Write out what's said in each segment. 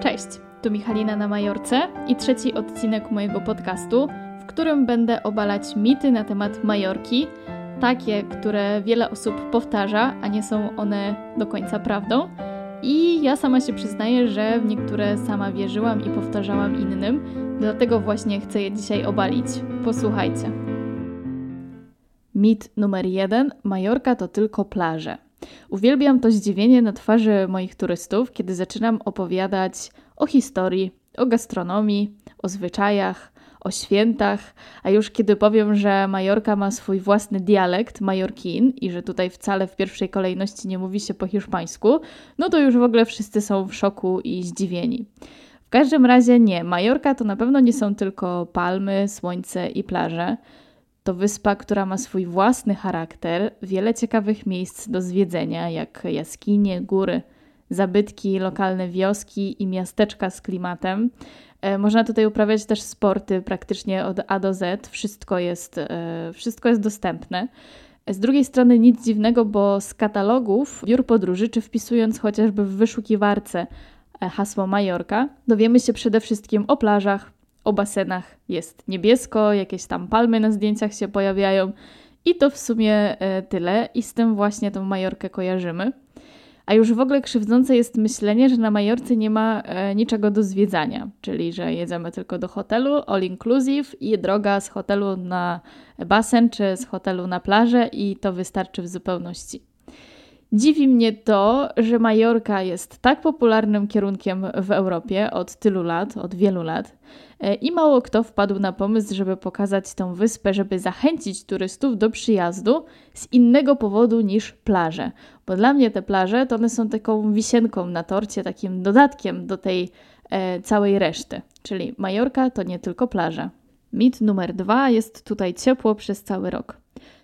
Cześć, tu Michalina na Majorce i trzeci odcinek mojego podcastu, w którym będę obalać mity na temat Majorki, takie, które wiele osób powtarza, a nie są one do końca prawdą. I ja sama się przyznaję, że w niektóre sama wierzyłam i powtarzałam innym, dlatego właśnie chcę je dzisiaj obalić. Posłuchajcie. Mit numer jeden: Majorka to tylko plaże. Uwielbiam to zdziwienie na twarzy moich turystów, kiedy zaczynam opowiadać o historii, o gastronomii, o zwyczajach, o świętach, a już kiedy powiem, że Majorka ma swój własny dialekt majorkin i że tutaj wcale w pierwszej kolejności nie mówi się po hiszpańsku, no to już w ogóle wszyscy są w szoku i zdziwieni. W każdym razie nie, Majorka to na pewno nie są tylko palmy, słońce i plaże. To wyspa, która ma swój własny charakter, wiele ciekawych miejsc do zwiedzenia, jak jaskinie, góry, zabytki, lokalne wioski i miasteczka z klimatem. E, można tutaj uprawiać też sporty praktycznie od A do Z. Wszystko jest, e, wszystko jest dostępne. Z drugiej strony nic dziwnego, bo z katalogów biur podróży, czy wpisując chociażby w wyszukiwarce e, hasło Majorka, dowiemy się przede wszystkim o plażach, o basenach. Jest niebiesko, jakieś tam palmy na zdjęciach się pojawiają i to w sumie tyle. I z tym właśnie tą Majorkę kojarzymy. A już w ogóle krzywdzące jest myślenie, że na Majorce nie ma e, niczego do zwiedzania, czyli że jedziemy tylko do hotelu, all inclusive i droga z hotelu na basen czy z hotelu na plażę i to wystarczy w zupełności. Dziwi mnie to, że Majorka jest tak popularnym kierunkiem w Europie od tylu lat, od wielu lat, e, i mało kto wpadł na pomysł, żeby pokazać tę wyspę, żeby zachęcić turystów do przyjazdu z innego powodu niż plaże. Bo dla mnie te plaże to one są taką wisienką na torcie, takim dodatkiem do tej e, całej reszty. Czyli Majorka to nie tylko plaża. Mit numer dwa jest tutaj ciepło przez cały rok.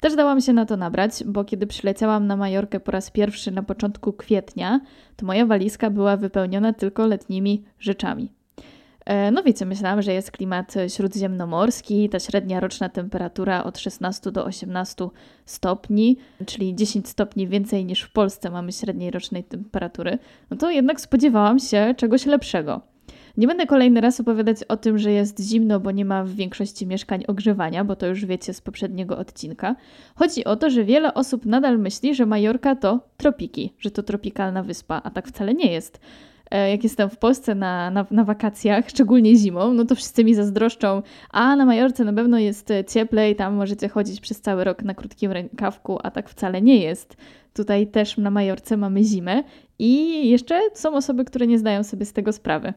Też dałam się na to nabrać, bo kiedy przyleciałam na Majorkę po raz pierwszy na początku kwietnia, to moja walizka była wypełniona tylko letnimi rzeczami. E, no wiecie, myślałam, że jest klimat śródziemnomorski, ta średnia roczna temperatura od 16 do 18 stopni, czyli 10 stopni więcej niż w Polsce mamy średniej rocznej temperatury. No to jednak spodziewałam się czegoś lepszego. Nie będę kolejny raz opowiadać o tym, że jest zimno, bo nie ma w większości mieszkań ogrzewania, bo to już wiecie z poprzedniego odcinka. Chodzi o to, że wiele osób nadal myśli, że Majorka to tropiki, że to tropikalna wyspa, a tak wcale nie jest. E, jak jestem w Polsce na, na, na, wakacjach, szczególnie zimą, no to wszyscy mi zazdroszczą, a na Majorce na pewno jest cieplej, tam możecie chodzić przez cały rok na krótkim rękawku, a tak wcale nie jest. Tutaj też na Majorce mamy zimę i jeszcze są osoby, które nie zdają sobie z tego sprawy.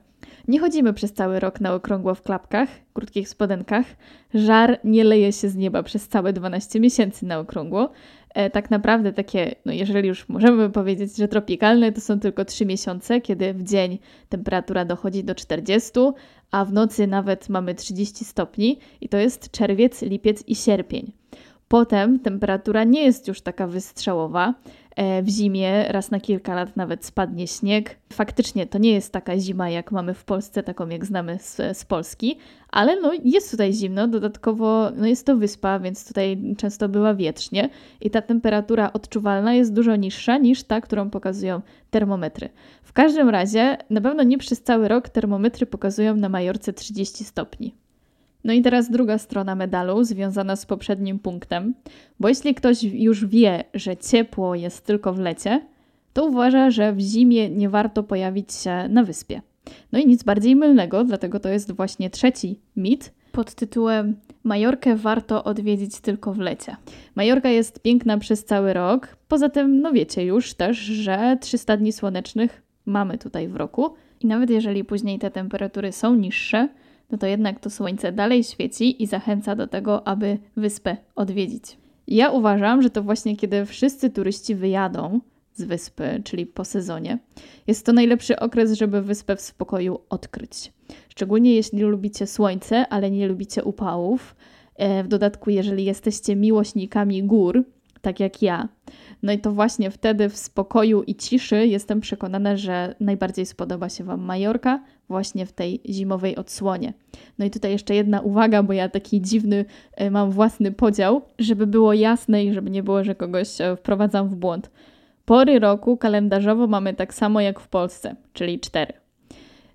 Nie chodzimy przez cały rok na okrągło w klapkach, krótkich spodenkach. Żar nie leje się z nieba przez całe 12 miesięcy na okrągło. E, tak naprawdę takie, no jeżeli już możemy powiedzieć, że tropikalne, to są tylko 3 miesiące, kiedy w dzień temperatura dochodzi do 40, a w nocy nawet mamy 30 stopni i to jest czerwiec, lipiec i sierpień. Potem temperatura nie jest już taka wystrzałowa. E, w zimie raz na kilka lat nawet spadnie śnieg. Faktycznie to nie jest taka zima, jak mamy w Polsce, taką jak znamy z, z Polski, ale no, jest tutaj zimno. Dodatkowo no, jest to wyspa, więc tutaj często była wietrznie i ta temperatura odczuwalna jest dużo niższa niż ta, którą pokazują termometry. W każdym razie, na pewno nie przez cały rok termometry pokazują na Majorce 30 stopni. No i teraz druga strona medalu, związana z poprzednim punktem, bo jeśli ktoś już wie, że ciepło jest tylko w lecie, to uważa, że w zimie nie warto pojawić się na wyspie. No i nic bardziej mylnego, dlatego to jest właśnie trzeci mit pod tytułem Majorkę warto odwiedzić tylko w lecie. Majorka jest piękna przez cały rok. Poza tym, no wiecie już też, że 300 dni słonecznych mamy tutaj w roku. I nawet jeżeli później te temperatury są niższe, no to jednak to słońce dalej świeci i zachęca do tego, aby wyspę odwiedzić. Ja uważam, że to właśnie kiedy wszyscy turyści wyjadą z wyspy, czyli po sezonie, jest to najlepszy okres, żeby wyspę w spokoju odkryć. Szczególnie jeśli lubicie słońce, ale nie lubicie upałów. E, w dodatku, jeżeli jesteście miłośnikami gór, tak jak ja, no i to właśnie wtedy w spokoju i ciszy jestem przekonana, że najbardziej spodoba się Wam Majorka, właśnie w tej zimowej odsłonie. No i tutaj jeszcze jedna uwaga, bo ja taki dziwny e, mam własny podział, żeby było jasne i żeby nie było, że kogoś e, wprowadzam w błąd. Pory roku kalendarzowo mamy tak samo jak w Polsce, czyli cztery.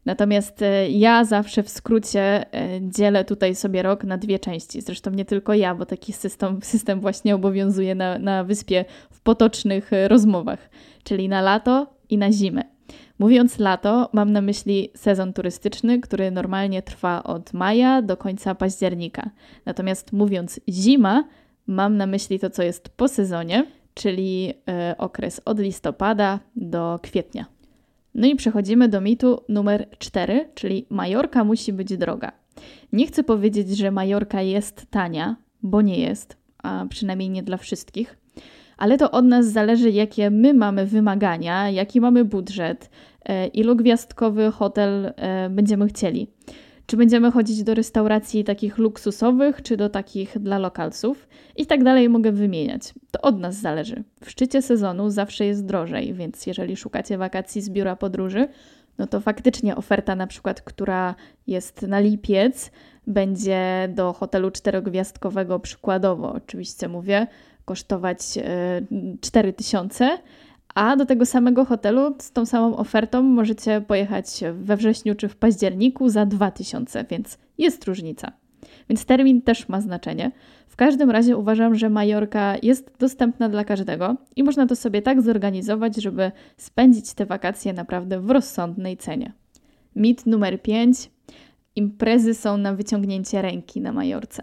Natomiast e, ja zawsze w skrócie e, dzielę tutaj sobie rok na dwie części. Zresztą nie tylko ja, bo taki system, system właśnie obowiązuje na, na wyspie w potocznych e, rozmowach, czyli na lato i na zimę. Mówiąc lato, mam na myśli sezon turystyczny, który normalnie trwa od maja do końca października. Natomiast mówiąc zima, mam na myśli to, co jest po sezonie, czyli okres od listopada do kwietnia. No i przechodzimy do mitu numer 4, czyli Majorka musi być droga. Nie chcę powiedzieć, że Majorka jest tania, bo nie jest, a przynajmniej nie dla wszystkich, ale to od nas zależy, jakie my mamy wymagania, jaki mamy budżet, e, ilu gwiazdkowy hotel e, będziemy chcieli. Czy będziemy chodzić do restauracji takich luksusowych, czy do takich dla lokalsów? I tak dalej mogę wymieniać. To od nas zależy. W szczycie sezonu zawsze jest drożej, więc jeżeli szukacie wakacji z biura podróży, no to faktycznie oferta na przykład, która jest na lipiec, będzie do hotelu czterogwiazdkowego przykładowo, oczywiście mówię, kosztować 4000, e, a do tego samego hotelu z tą samą ofertą możecie pojechać we wrześniu czy w październiku za 2000, więc jest różnica. Więc termin też ma znaczenie. W każdym razie uważam, że Majorka jest dostępna dla każdego i można to sobie tak zorganizować, żeby spędzić te wakacje naprawdę w rozsądnej cenie. Mit numer 5. Imprezy są na wyciągnięcie ręki na Majorce.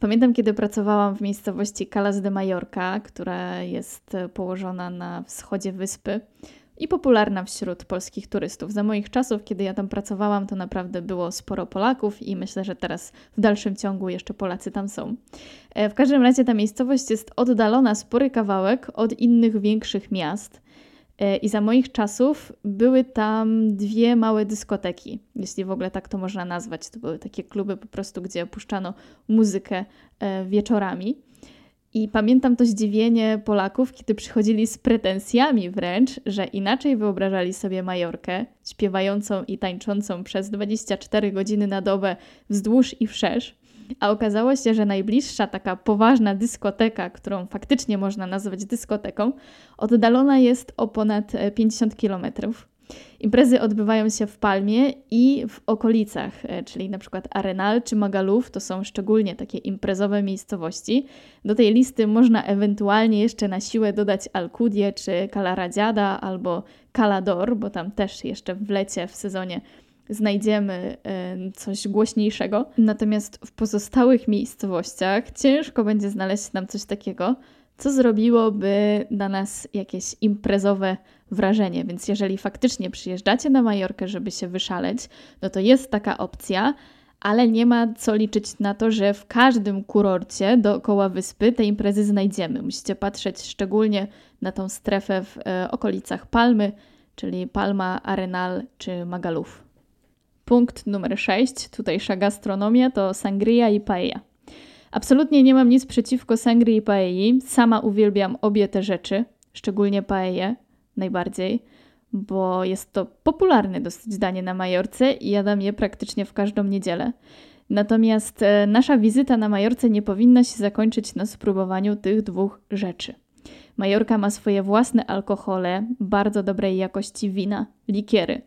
Pamiętam, kiedy pracowałam w miejscowości Calas de Mallorca, która jest położona na wschodzie wyspy i popularna wśród polskich turystów. Za moich czasów, kiedy ja tam pracowałam, to naprawdę było sporo Polaków i myślę, że teraz w dalszym ciągu jeszcze Polacy tam są. E, w każdym razie ta miejscowość jest oddalona spory kawałek od innych większych miast. E, I za moich czasów były tam dwie małe dyskoteki, jeśli w ogóle tak to można nazwać. To były takie kluby po prostu, gdzie puszczano muzykę e, wieczorami. I pamiętam to zdziwienie Polaków, kiedy przychodzili z pretensjami wręcz, że inaczej wyobrażali sobie Majorkę, śpiewającą i tańczącą przez 24 godziny na dobę wzdłuż i wszerz. A okazało się, że najbliższa taka poważna dyskoteka, którą faktycznie można nazwać dyskoteką, oddalona jest o ponad 50 kilometrów. Imprezy odbywają się w Palmie i w okolicach, e, czyli na przykład Arenal czy Magaluf to są szczególnie takie imprezowe miejscowości. Do tej listy można ewentualnie jeszcze na siłę dodać Alcudię czy Calaradziada albo Calador, bo tam też jeszcze w lecie, w sezonie znajdziemy e, coś głośniejszego. Natomiast w pozostałych miejscowościach ciężko będzie znaleźć nam coś takiego, co zrobiłoby na nas jakieś imprezowe wrażenie. Więc jeżeli faktycznie przyjeżdżacie na Majorkę, żeby się wyszaleć, no to jest taka opcja, ale nie ma co liczyć na to, że w każdym kurorcie dookoła wyspy te imprezy znajdziemy. Musicie patrzeć szczególnie na tą strefę w e, okolicach Palmy, czyli Palma, Arenal czy Magaluf. Punkt numer 6, tutejsza gastronomia, to sangria i paella. Absolutnie nie mam nic przeciwko sangrii i paelli. Sama uwielbiam obie te rzeczy, szczególnie paellę najbardziej, bo jest to popularne dosyć danie na Majorce i jadam je praktycznie w każdą niedzielę. Natomiast e, nasza wizyta na Majorce nie powinna się zakończyć na spróbowaniu tych dwóch rzeczy. Majorka ma swoje własne alkohole, bardzo dobrej jakości wina, likiery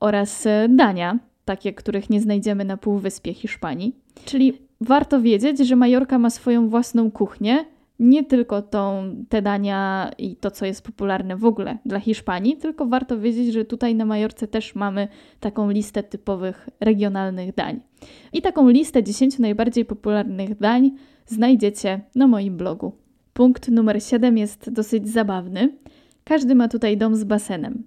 oraz e, dania, takie, których nie znajdziemy na Półwyspie Hiszpanii. Czyli warto wiedzieć, że Majorka ma swoją własną kuchnię, nie tylko tą, te dania i to, co jest popularne w ogóle dla Hiszpanii, tylko warto wiedzieć, że tutaj na Majorce też mamy taką listę typowych regionalnych dań. I taką listę 10 najbardziej popularnych dań znajdziecie na moim blogu. Punkt numer 7 jest dosyć zabawny. Każdy ma tutaj dom z basenem.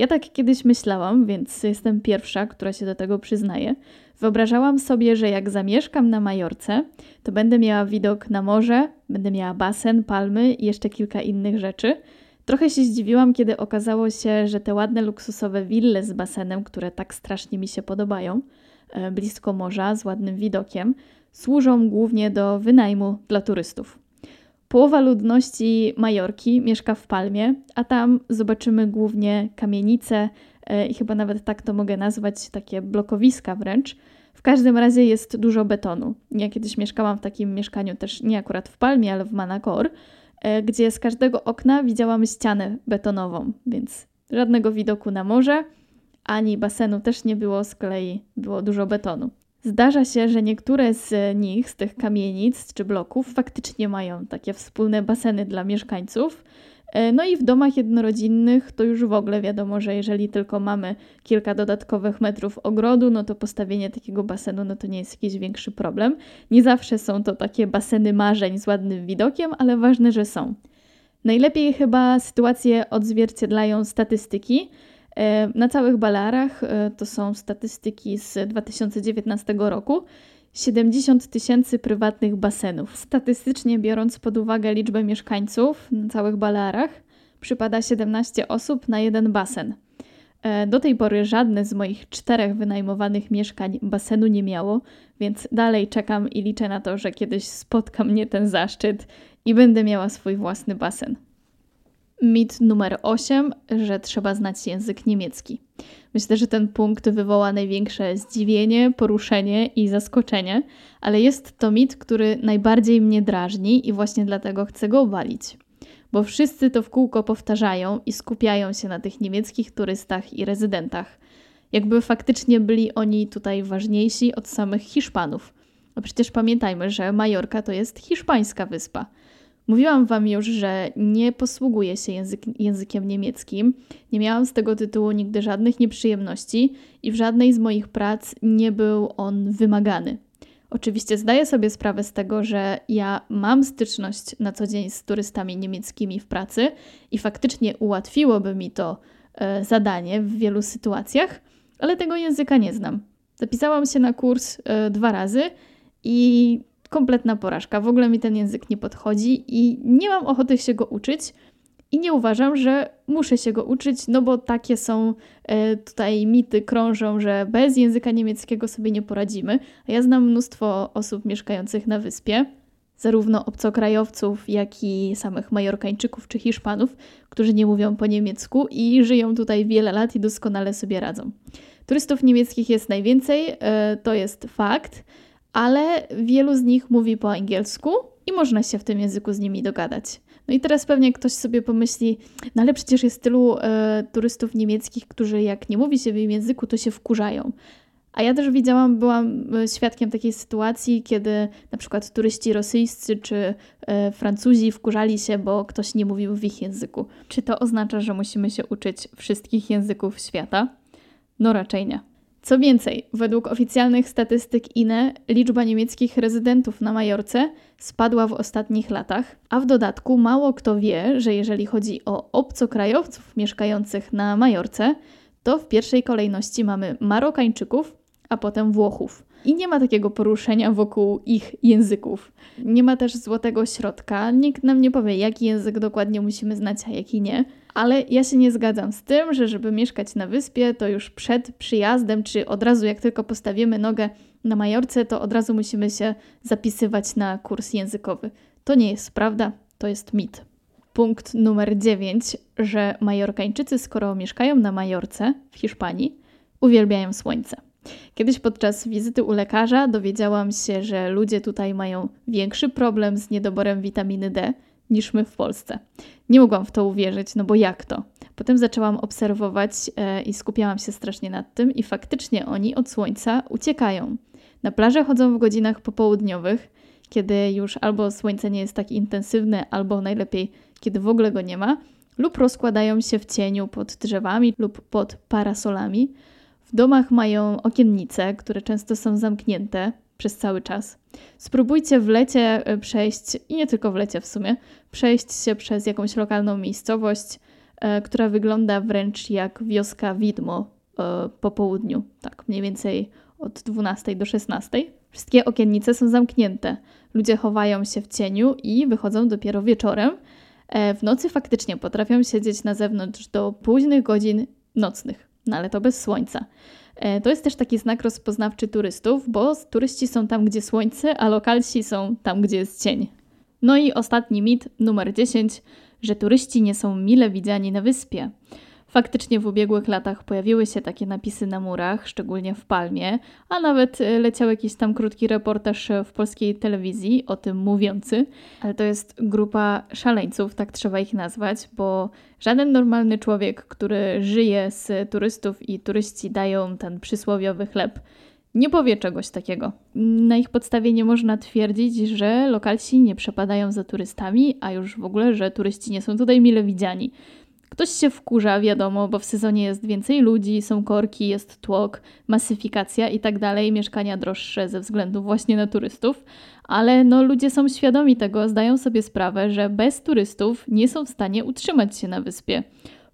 Ja tak kiedyś myślałam, więc jestem pierwsza, która się do tego przyznaje. Wyobrażałam sobie, że jak zamieszkam na Majorce, to będę miała widok na morze, będę miała basen, palmy i jeszcze kilka innych rzeczy. Trochę się zdziwiłam, kiedy okazało się, że te ładne, luksusowe wille z basenem, które tak strasznie mi się podobają, e, blisko morza, z ładnym widokiem, służą głównie do wynajmu dla turystów. Połowa ludności Majorki mieszka w Palmie, a tam zobaczymy głównie kamienice e, i chyba nawet tak to mogę nazwać, takie blokowiska wręcz. W każdym razie jest dużo betonu. Ja kiedyś mieszkałam w takim mieszkaniu też nie akurat w Palmie, ale w Manacor, e, gdzie z każdego okna widziałam ścianę betonową, więc żadnego widoku na morze, ani basenu też nie było, z kolei było dużo betonu. Zdarza się, że niektóre z nich, z tych kamienic czy bloków, faktycznie mają takie wspólne baseny dla mieszkańców. E, no i w domach jednorodzinnych to już w ogóle wiadomo, że jeżeli tylko mamy kilka dodatkowych metrów ogrodu, no to postawienie takiego basenu no to nie jest jakiś większy problem. Nie zawsze są to takie baseny marzeń z ładnym widokiem, ale ważne, że są. Najlepiej chyba sytuację odzwierciedlają statystyki. E, na całych Balearach e, to są statystyki z 2019 roku. 70 tysięcy prywatnych basenów. Statystycznie biorąc pod uwagę liczbę mieszkańców na całych Balearach, przypada 17 osób na jeden basen. E, do tej pory żadne z moich czterech wynajmowanych mieszkań basenu nie miało, więc dalej czekam i liczę na to, że kiedyś spotka mnie ten zaszczyt i będę miała swój własny basen. Mit numer 8, że trzeba znać język niemiecki. Myślę, że ten punkt wywoła największe zdziwienie, poruszenie i zaskoczenie, ale jest to mit, który najbardziej mnie drażni i właśnie dlatego chcę go obalić. Bo wszyscy to w kółko powtarzają i skupiają się na tych niemieckich turystach i rezydentach. Jakby faktycznie byli oni tutaj ważniejsi od samych Hiszpanów. A przecież pamiętajmy, że Majorka to jest hiszpańska wyspa. Mówiłam Wam już, że nie posługuję się język, językiem niemieckim. Nie miałam z tego tytułu nigdy żadnych nieprzyjemności i w żadnej z moich prac nie był on wymagany. Oczywiście zdaję sobie sprawę z tego, że ja mam styczność na co dzień z turystami niemieckimi w pracy i faktycznie ułatwiłoby mi to e, zadanie w wielu sytuacjach, ale tego języka nie znam. Zapisałam się na kurs e, dwa razy i kompletna porażka. W ogóle mi ten język nie podchodzi i nie mam ochoty się go uczyć. I nie uważam, że muszę się go uczyć, no bo takie są e, tutaj mity, krążą, że bez języka niemieckiego sobie nie poradzimy. A ja znam mnóstwo osób mieszkających na wyspie, zarówno obcokrajowców, jak i samych Majorkańczyków czy Hiszpanów, którzy nie mówią po niemiecku i żyją tutaj wiele lat i doskonale sobie radzą. Turystów niemieckich jest najwięcej, e, to jest fakt ale wielu z nich mówi po angielsku i można się w tym języku z nimi dogadać. No i teraz pewnie ktoś sobie pomyśli, no ale przecież jest tylu e, turystów niemieckich, którzy jak nie mówi się w im języku, to się wkurzają. A ja też widziałam, byłam e, świadkiem takiej sytuacji, kiedy na przykład turyści rosyjscy czy e, Francuzi wkurzali się, bo ktoś nie mówił w ich języku. Czy to oznacza, że musimy się uczyć wszystkich języków świata? No raczej nie. Co więcej, według oficjalnych statystyk INE liczba niemieckich rezydentów na Majorce spadła w ostatnich latach, a w dodatku mało kto wie, że jeżeli chodzi o obcokrajowców mieszkających na Majorce, to w pierwszej kolejności mamy Marokańczyków, a potem Włochów. I nie ma takiego poruszenia wokół ich języków. Nie ma też złotego środka. Nikt nam nie powie, jaki język dokładnie musimy znać, a jaki nie. Ale ja się nie zgadzam z tym, że żeby mieszkać na wyspie, to już przed przyjazdem, czy od razu jak tylko postawimy nogę na Majorce, to od razu musimy się zapisywać na kurs językowy. To nie jest prawda, to jest mit. Punkt numer 9, że Majorkańczycy, skoro mieszkają na Majorce w Hiszpanii, uwielbiają słońce. Kiedyś podczas wizyty u lekarza dowiedziałam się, że ludzie tutaj mają większy problem z niedoborem witaminy D niż my w Polsce. Nie mogłam w to uwierzyć, no bo jak to? Potem zaczęłam obserwować e, i skupiałam się strasznie nad tym, i faktycznie oni od słońca uciekają. Na plażę chodzą w godzinach popołudniowych, kiedy już albo słońce nie jest tak intensywne, albo najlepiej, kiedy w ogóle go nie ma, lub rozkładają się w cieniu pod drzewami lub pod parasolami. W domach mają okiennice, które często są zamknięte przez cały czas. Spróbujcie w lecie e, przejść, i nie tylko w lecie w sumie, przejść się przez jakąś lokalną miejscowość, e, która wygląda wręcz jak wioska widmo e, po południu, tak mniej więcej od 12 do 16. Wszystkie okiennice są zamknięte. Ludzie chowają się w cieniu i wychodzą dopiero wieczorem. W nocy faktycznie potrafią siedzieć na zewnątrz do późnych godzin nocnych no ale to bez słońca. E, to jest też taki znak rozpoznawczy turystów, bo turyści są tam, gdzie słońce, a lokalsi są tam, gdzie jest cień. No i ostatni mit, numer 10, że turyści nie są mile widziani na wyspie. Faktycznie w ubiegłych latach pojawiły się takie napisy na murach, szczególnie w Palmie, a nawet e, leciał jakiś tam krótki reportaż w polskiej telewizji o tym mówiący, ale to jest grupa szaleńców, tak trzeba ich nazwać, bo żaden normalny człowiek, który żyje z turystów i turyści dają ten przysłowiowy chleb, nie powie czegoś takiego. Na ich podstawie nie można twierdzić, że lokalsi nie przepadają za turystami, a już w ogóle, że turyści nie są tutaj mile widziani. Ktoś się wkurza, wiadomo, bo w sezonie jest więcej ludzi, są korki, jest tłok, masyfikacja i tak dalej, mieszkania droższe ze względu właśnie na turystów, ale no ludzie są świadomi tego, zdają sobie sprawę, że bez turystów nie są w stanie utrzymać się na wyspie.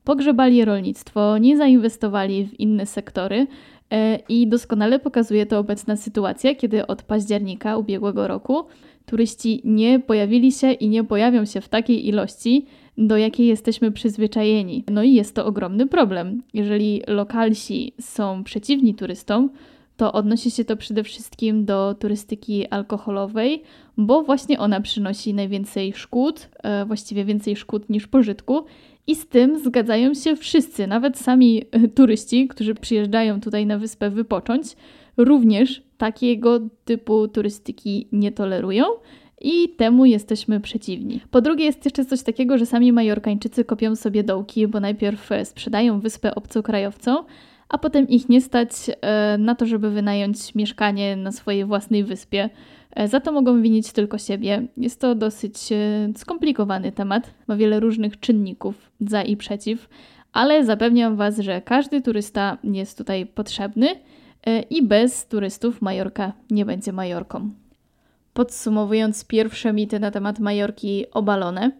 Pogrzebali rolnictwo, nie zainwestowali w inne sektory, e, i doskonale pokazuje to obecna sytuacja, kiedy od października ubiegłego roku turyści nie pojawili się i nie pojawią się w takiej ilości, do jakiej jesteśmy przyzwyczajeni. No i jest to ogromny problem. Jeżeli lokalsi są przeciwni turystom, to odnosi się to przede wszystkim do turystyki alkoholowej, bo właśnie ona przynosi najwięcej szkód, e, właściwie więcej szkód niż pożytku. I z tym zgadzają się wszyscy, nawet sami e, turyści, którzy przyjeżdżają tutaj na wyspę wypocząć, również takiego typu turystyki nie tolerują i temu jesteśmy przeciwni. Po drugie, jest jeszcze coś takiego, że sami Majorkańczycy kopią sobie dołki, bo najpierw e, sprzedają wyspę obcokrajowcom, a potem ich nie stać e, na to, żeby wynająć mieszkanie na swojej własnej wyspie. E, za to mogą winić tylko siebie. Jest to dosyć skomplikowany temat, ma wiele różnych czynników za i przeciw, ale zapewniam Was, że każdy turysta jest tutaj potrzebny i bez turystów Majorka nie będzie Majorką. Podsumowując pierwsze mity na temat Majorki obalone,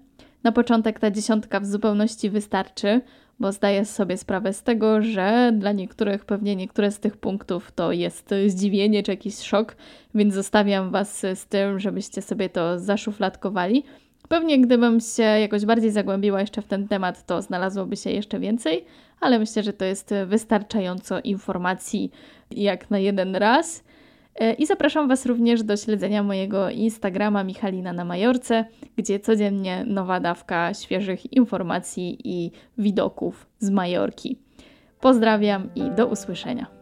na początek ta dziesiątka w zupełności wystarczy, bo zdaję sobie sprawę z tego, że dla niektórych pewnie niektóre z tych punktów to jest zdziwienie czy jakiś szok, więc zostawiam Was z tym, żebyście sobie to zaszufladkowali. Pewnie gdybym się jakoś bardziej zagłębiła jeszcze w ten temat, to znalazłoby się jeszcze więcej, ale myślę, że to jest wystarczająco informacji jak na jeden raz. E, I zapraszam Was również do śledzenia mojego Instagrama Michalina na Majorce, gdzie codziennie nowa dawka świeżych informacji i widoków z Majorki. Pozdrawiam i do usłyszenia.